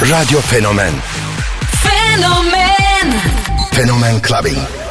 Radyo Fenomen Fenomen Fenomen Clubbing.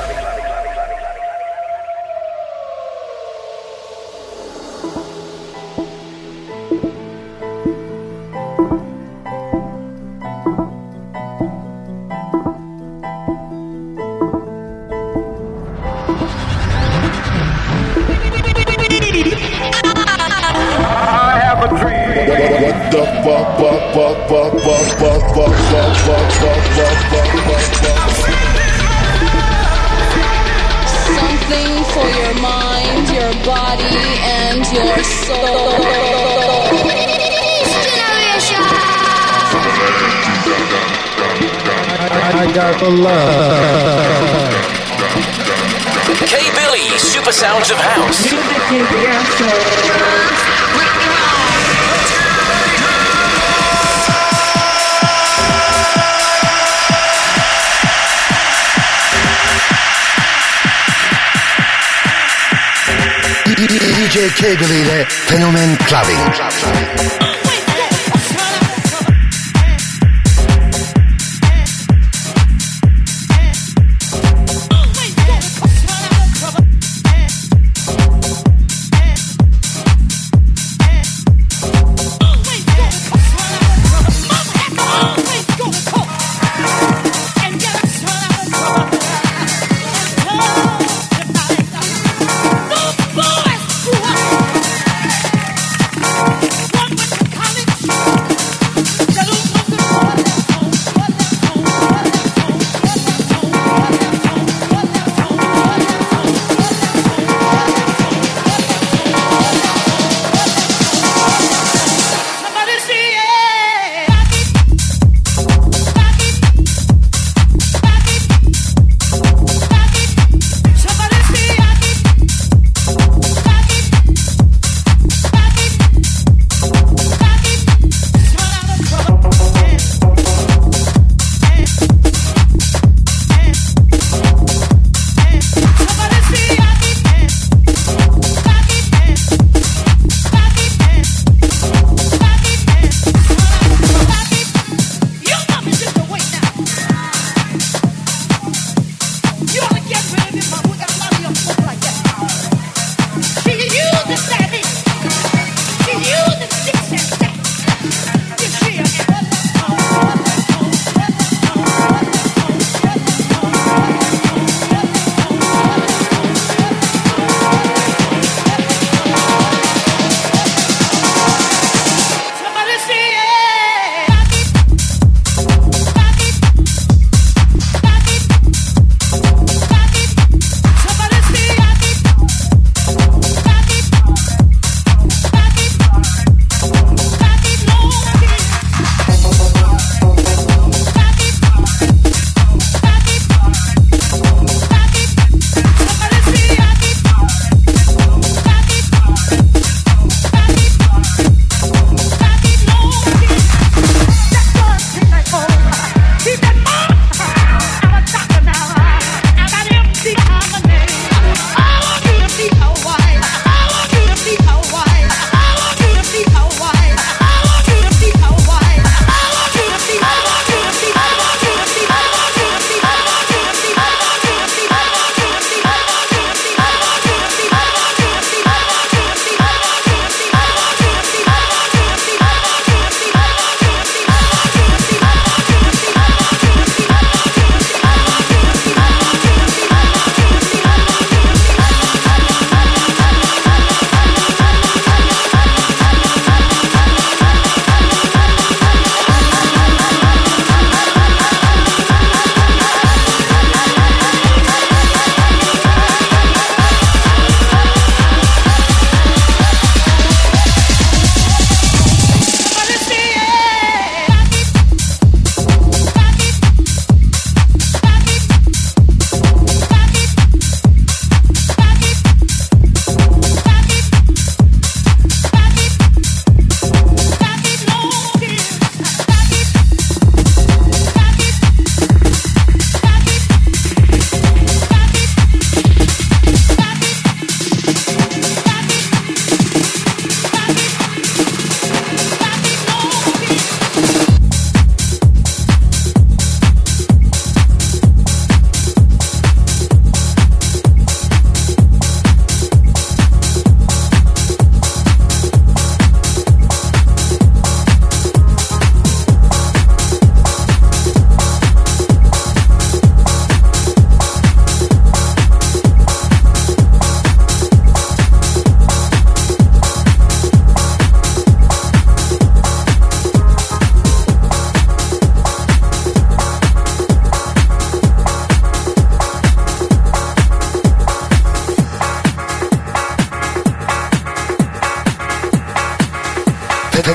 DJ Kegel ile Fenomen Clubbing. With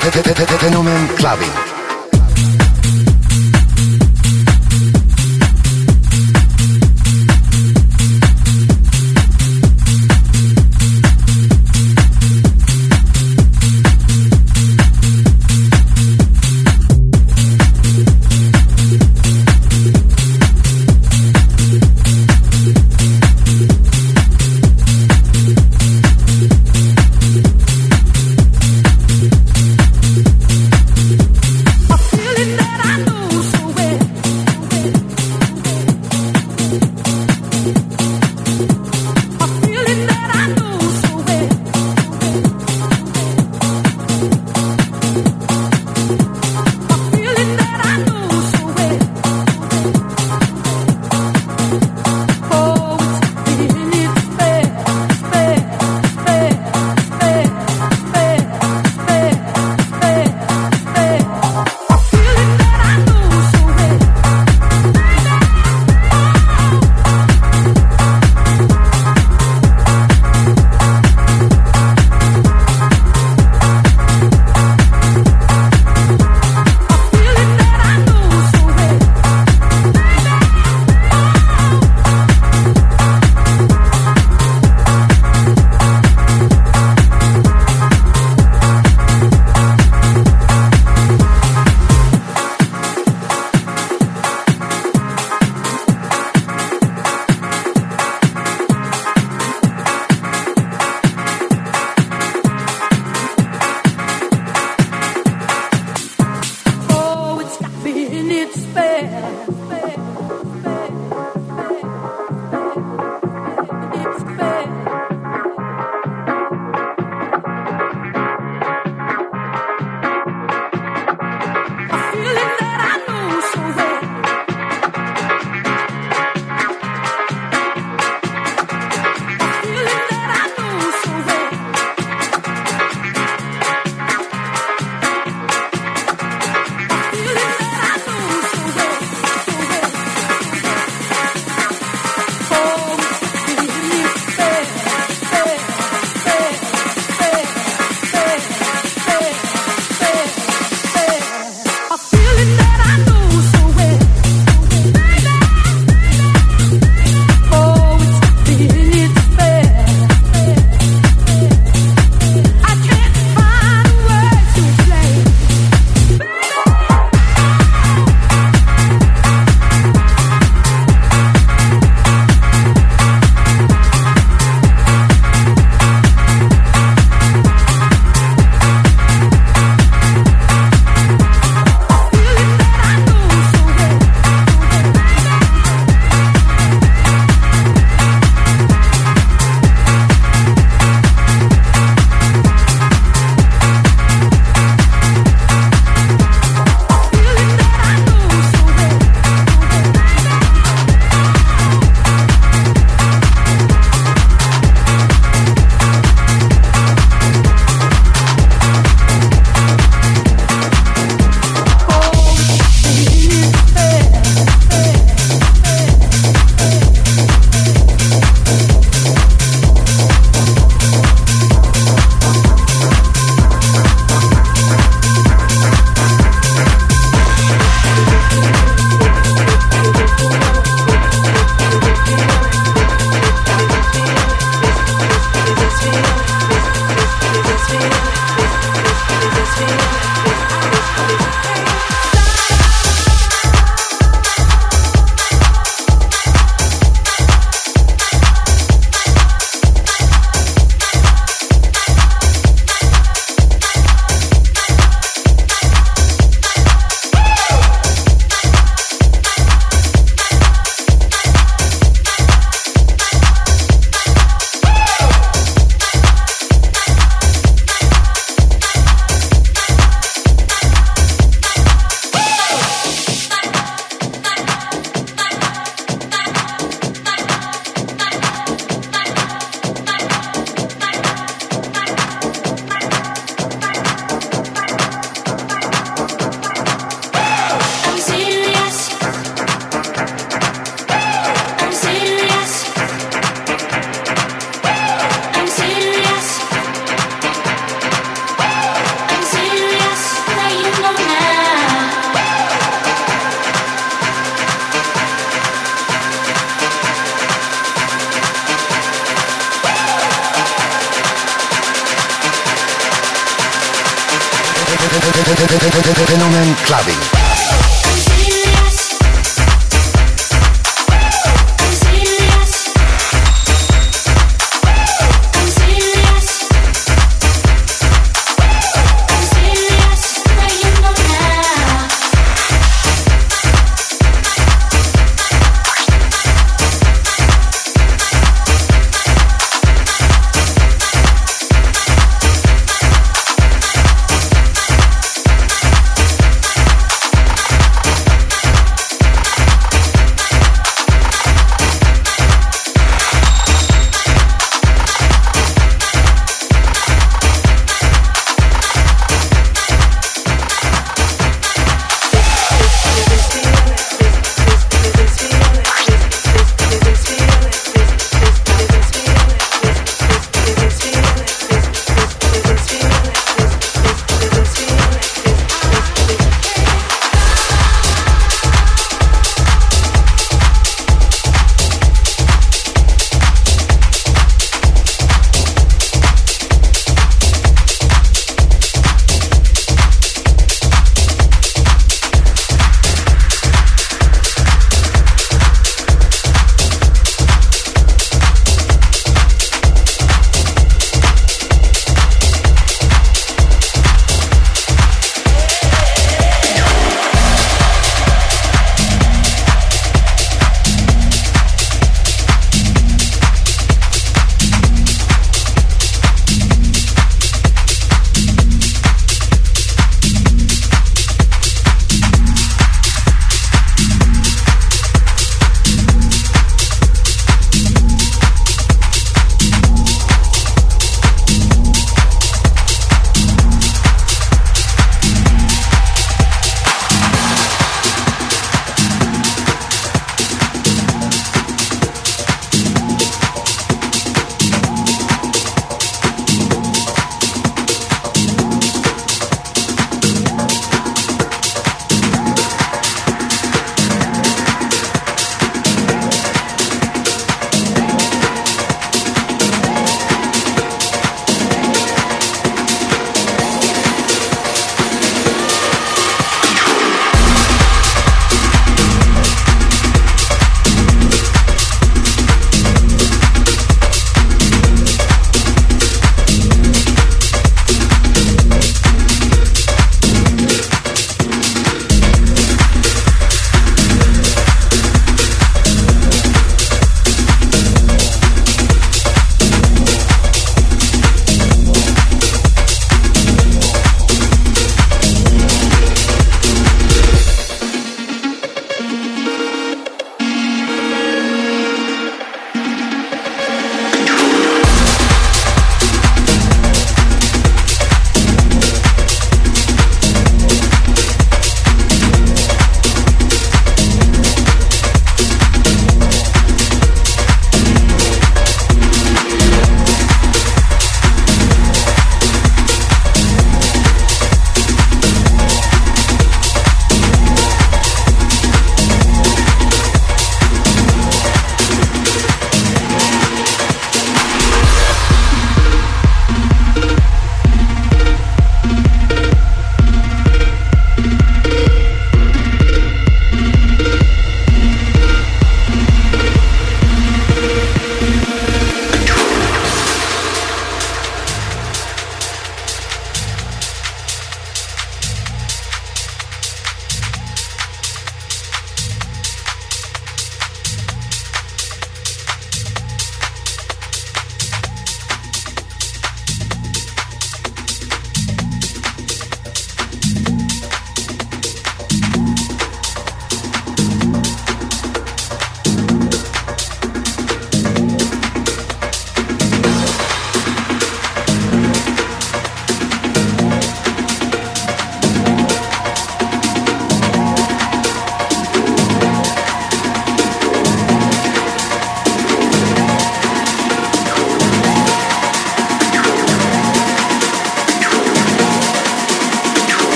Fenomen Clubbing.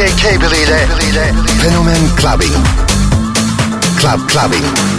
DJ Cable ile Fenomen Clubbing. Club Clubbing.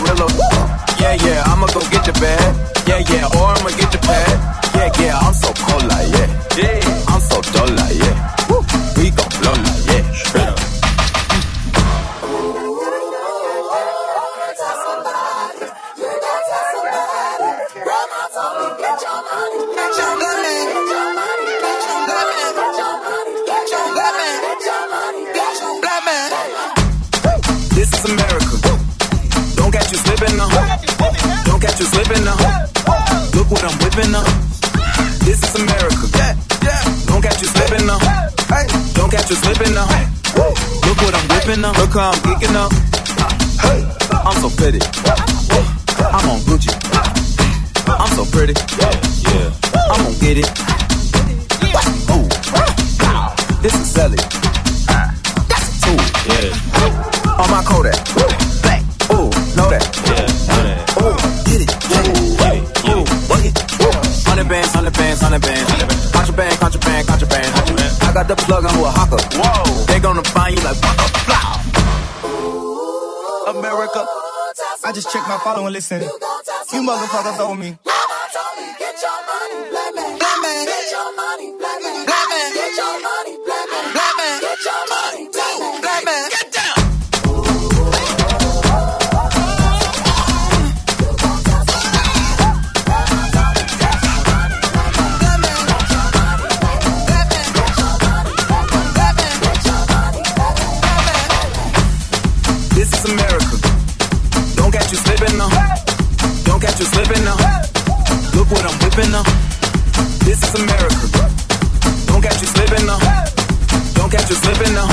gorilla. Yeah, yeah, I'ma go get your bag. Yeah, yeah, or I'ma get your pad. Yeah, yeah, I'm so cool. cause I'm geeking up. Hey, I'm so pretty. I'm on Gucci. I'm so pretty. Yeah. I'm gonna get it. Ooh, this is selling. That's a tool. Yeah. On my Kodak. Ooh, know that. Yeah, know that. Ooh, get it. Get it. Get it. Get it. Hundred bands, hundred bands, hundred bands. Contraband, contraband, contraband. I got the plug on who a hawker. Whoa. They gonna find you like. Waka, America. I just check my follow and listen. You, motherfuckers owe me. Get your money, black man. Black man. Get your money, black man. Black man. Get your money, black man. Black man. Get your money, black man. Black man. Don't catch you slipping now.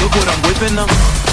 Look what I'm whipping now.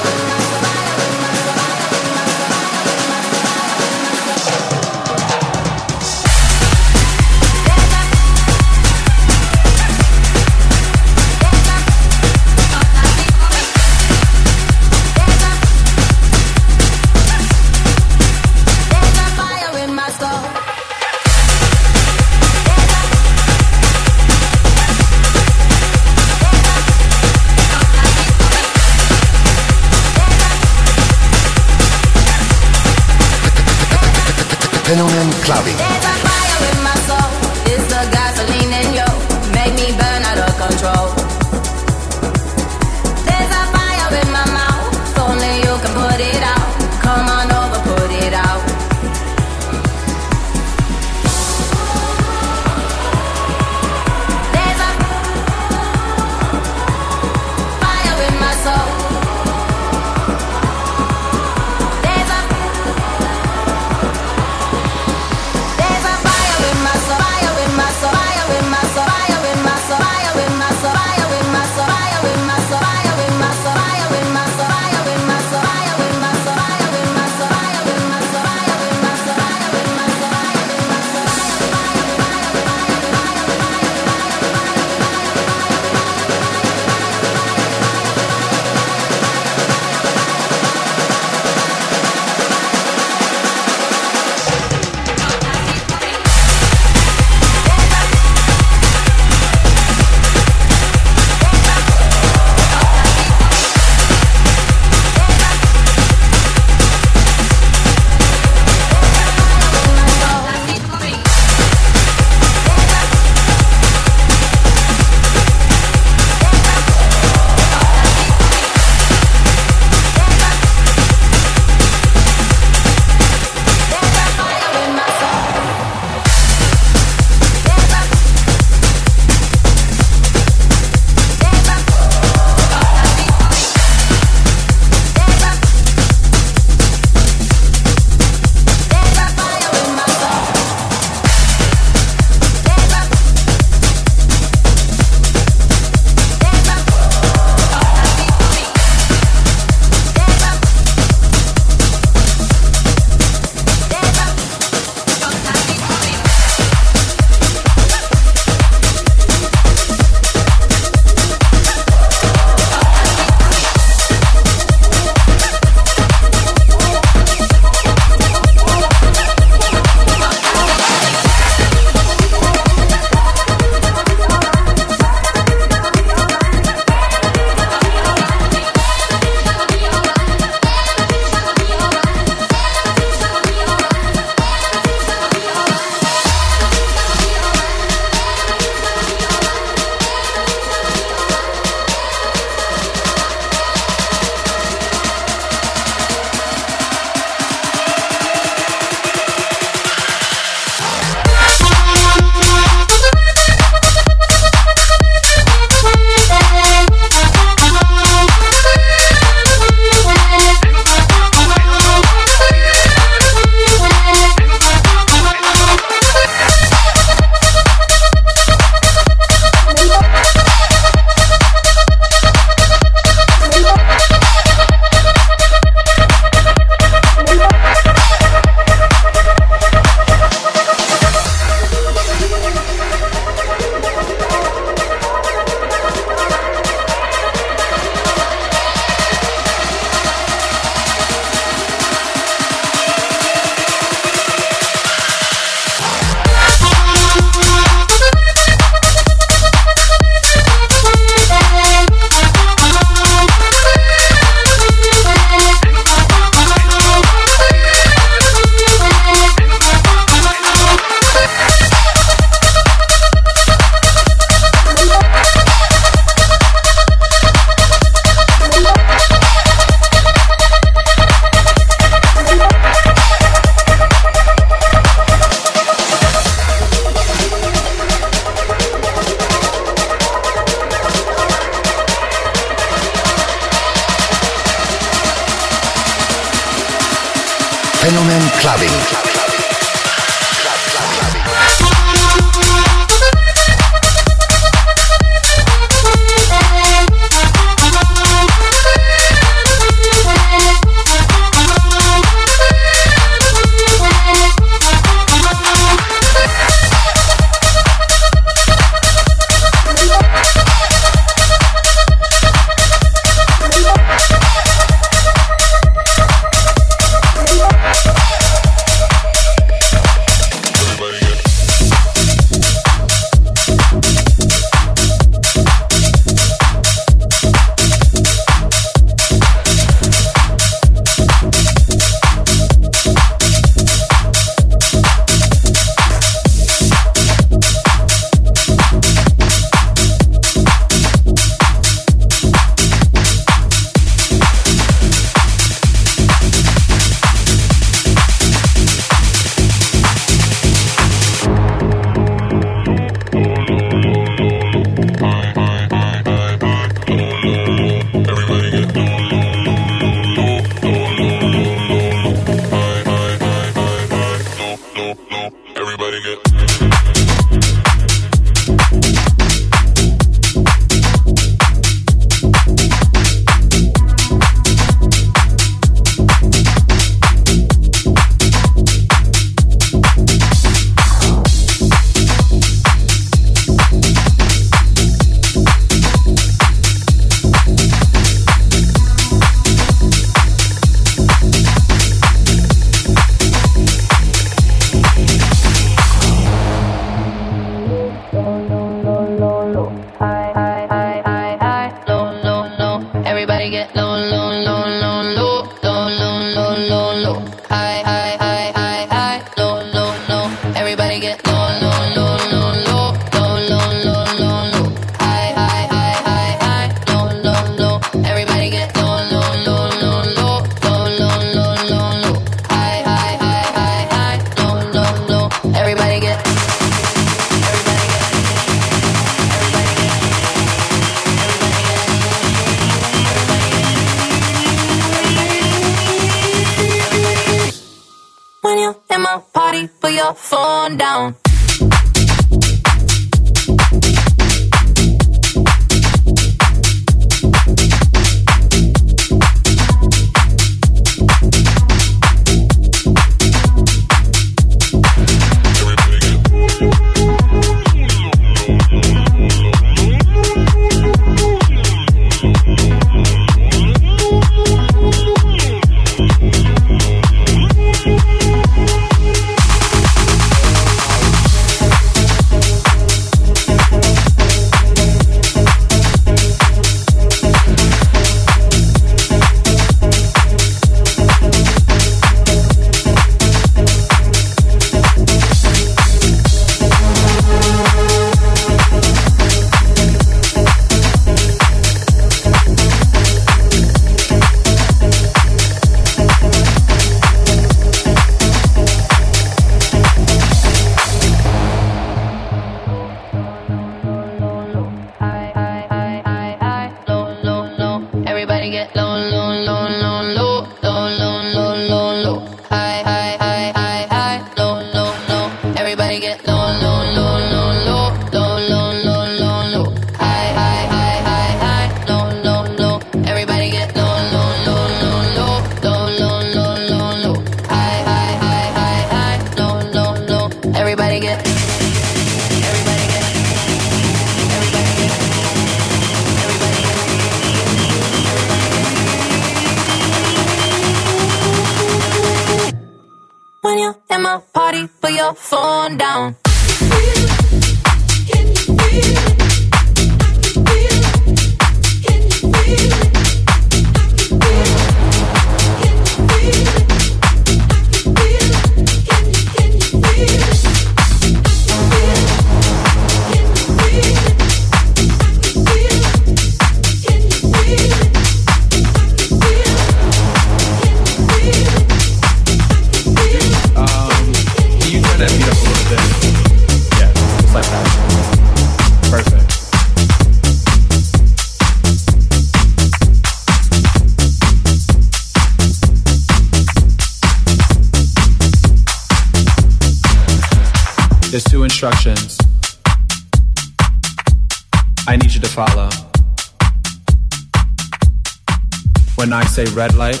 Say red light,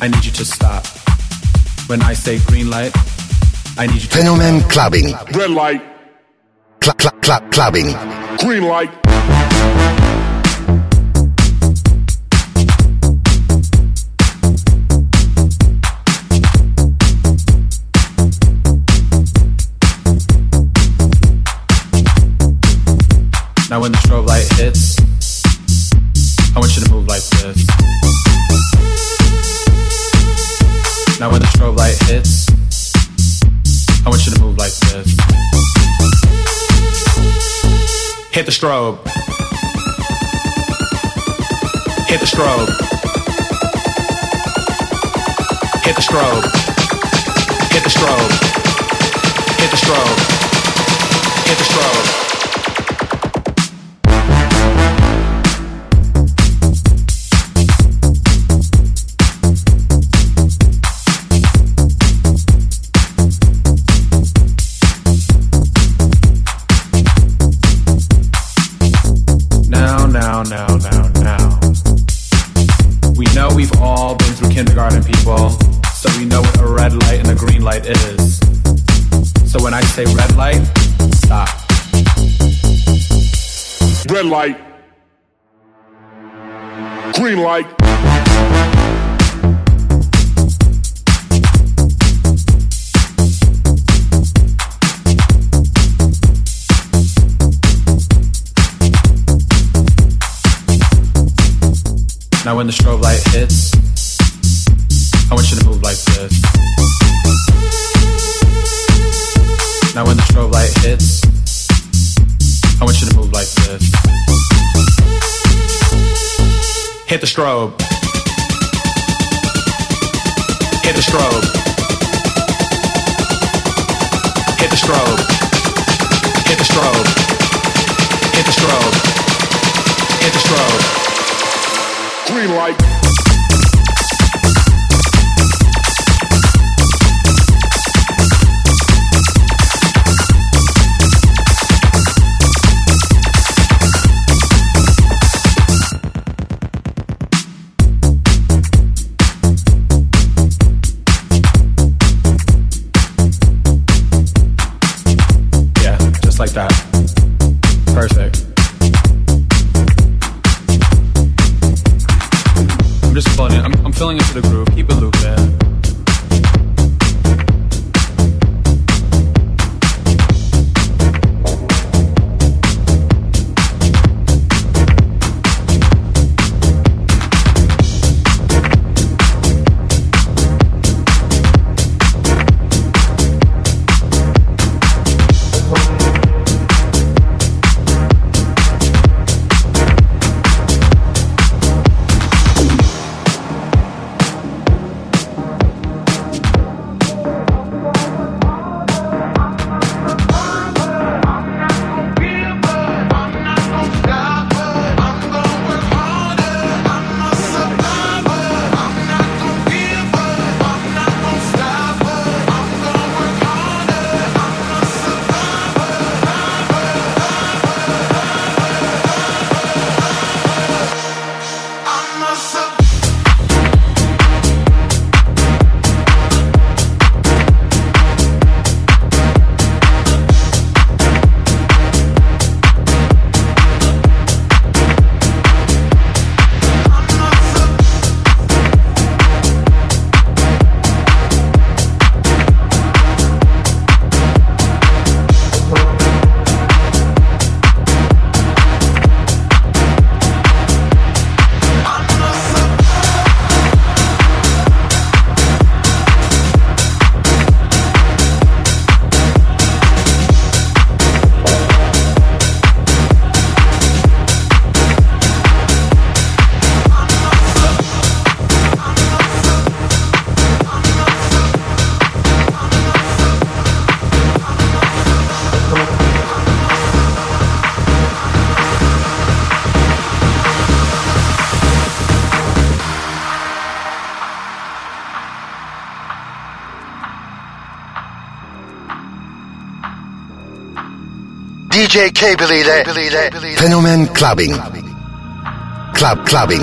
I need you to stop. When I say green light, I need you to Fenomen Clubbing. Red light, Cl- cl- cl- clubbing. green light. Strobe. Hit the strobe. Hit the strobe. Hit the strobe. Hit the strobe. Hit the strobe. Light. Now when the strobe light hits, I want you to move like this. Now when the strobe light hits, I want you to move like this. Hit the strobe. Hit the strobe. Hit the strobe. Hit the strobe. Hit the strobe. Hit the strobe. Green light, DJ K Billy ile Fenomen Clubbing. Club Clubbing.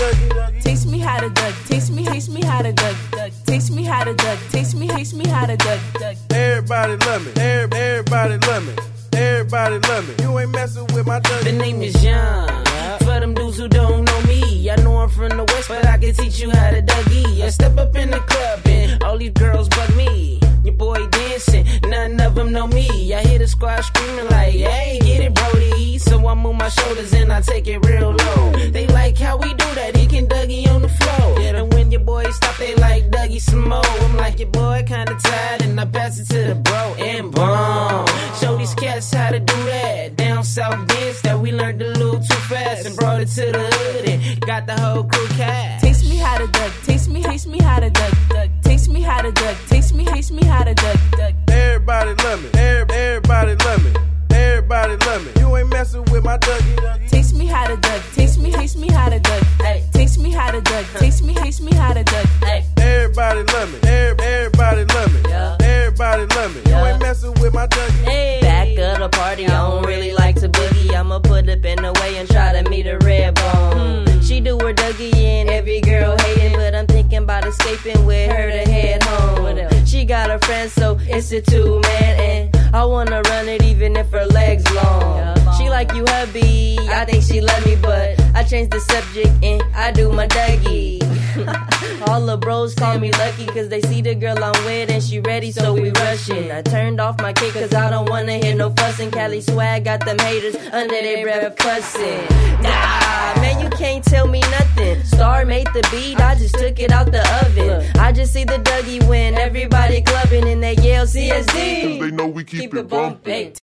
Messing with my Dougie. Taste me how to duck. Teach me, taste me how to duck. duck. Taste me how to duck. Teach me, taste me how to duck. duck. Everybody love me. Every- Everybody love me. Everybody love me. You ain't messing with my Dougie. The name is John. For them dudes who don't know me, I know I'm from the west, but I can teach you how to Dougie. I step up in the club and all these girls bug me. Your boy dancing, none of them know me. I hear the squad screaming like, hey, get it, Brody. So I move my shoulders and I take it real low. They like how we do that, he can Dougie on the floor. And when your boy stop, they like Dougie some more. I'm like, your boy kinda tired, and I pass it to the bro and boom. Show these cats how to do that. Down south dance that we learned a little too fast and brought it to the hood and got the whole crew cast. Taste me how to duck. Taste me, taste me how to duck. duck. Taste me how to duck. Taste me, taste me how to duck. duck. Everybody love me. Everybody love me. Everybody love me. You ain't messing with my Dougie. Taste me how to duck. Taste me, taste me how to duck. Hey. Taste me how to duck. Taste me, taste me how to duck. Hey, Everybody love me. Every- Everybody love me. Yeah. Everybody love me. You ain't messing with my Dougie. hey. Back of the party, I don't really like to boogie. I'ma put up in the way and try to meet a red bone. Hmm. She do her Dougie and every girl hating, but I'm thinking about escaping with her to head home. She got a friend, so it's a two man, and I wanna run it even if her legs long. She like you, hubby. I think she love me, but I change the subject and I do my Dougie. All the bros call me lucky cause they see the girl I'm with and she ready so we rushing. I turned off my kick cause I don't wanna hear no fussing. Cali swag got them haters under their breath cussing. Nah, man, you can't tell me nothing. Star made the beat, I just took it out the oven. I just see the Dougie win, everybody clubbing and they yell CSD. They know we keep, Keep it bumping.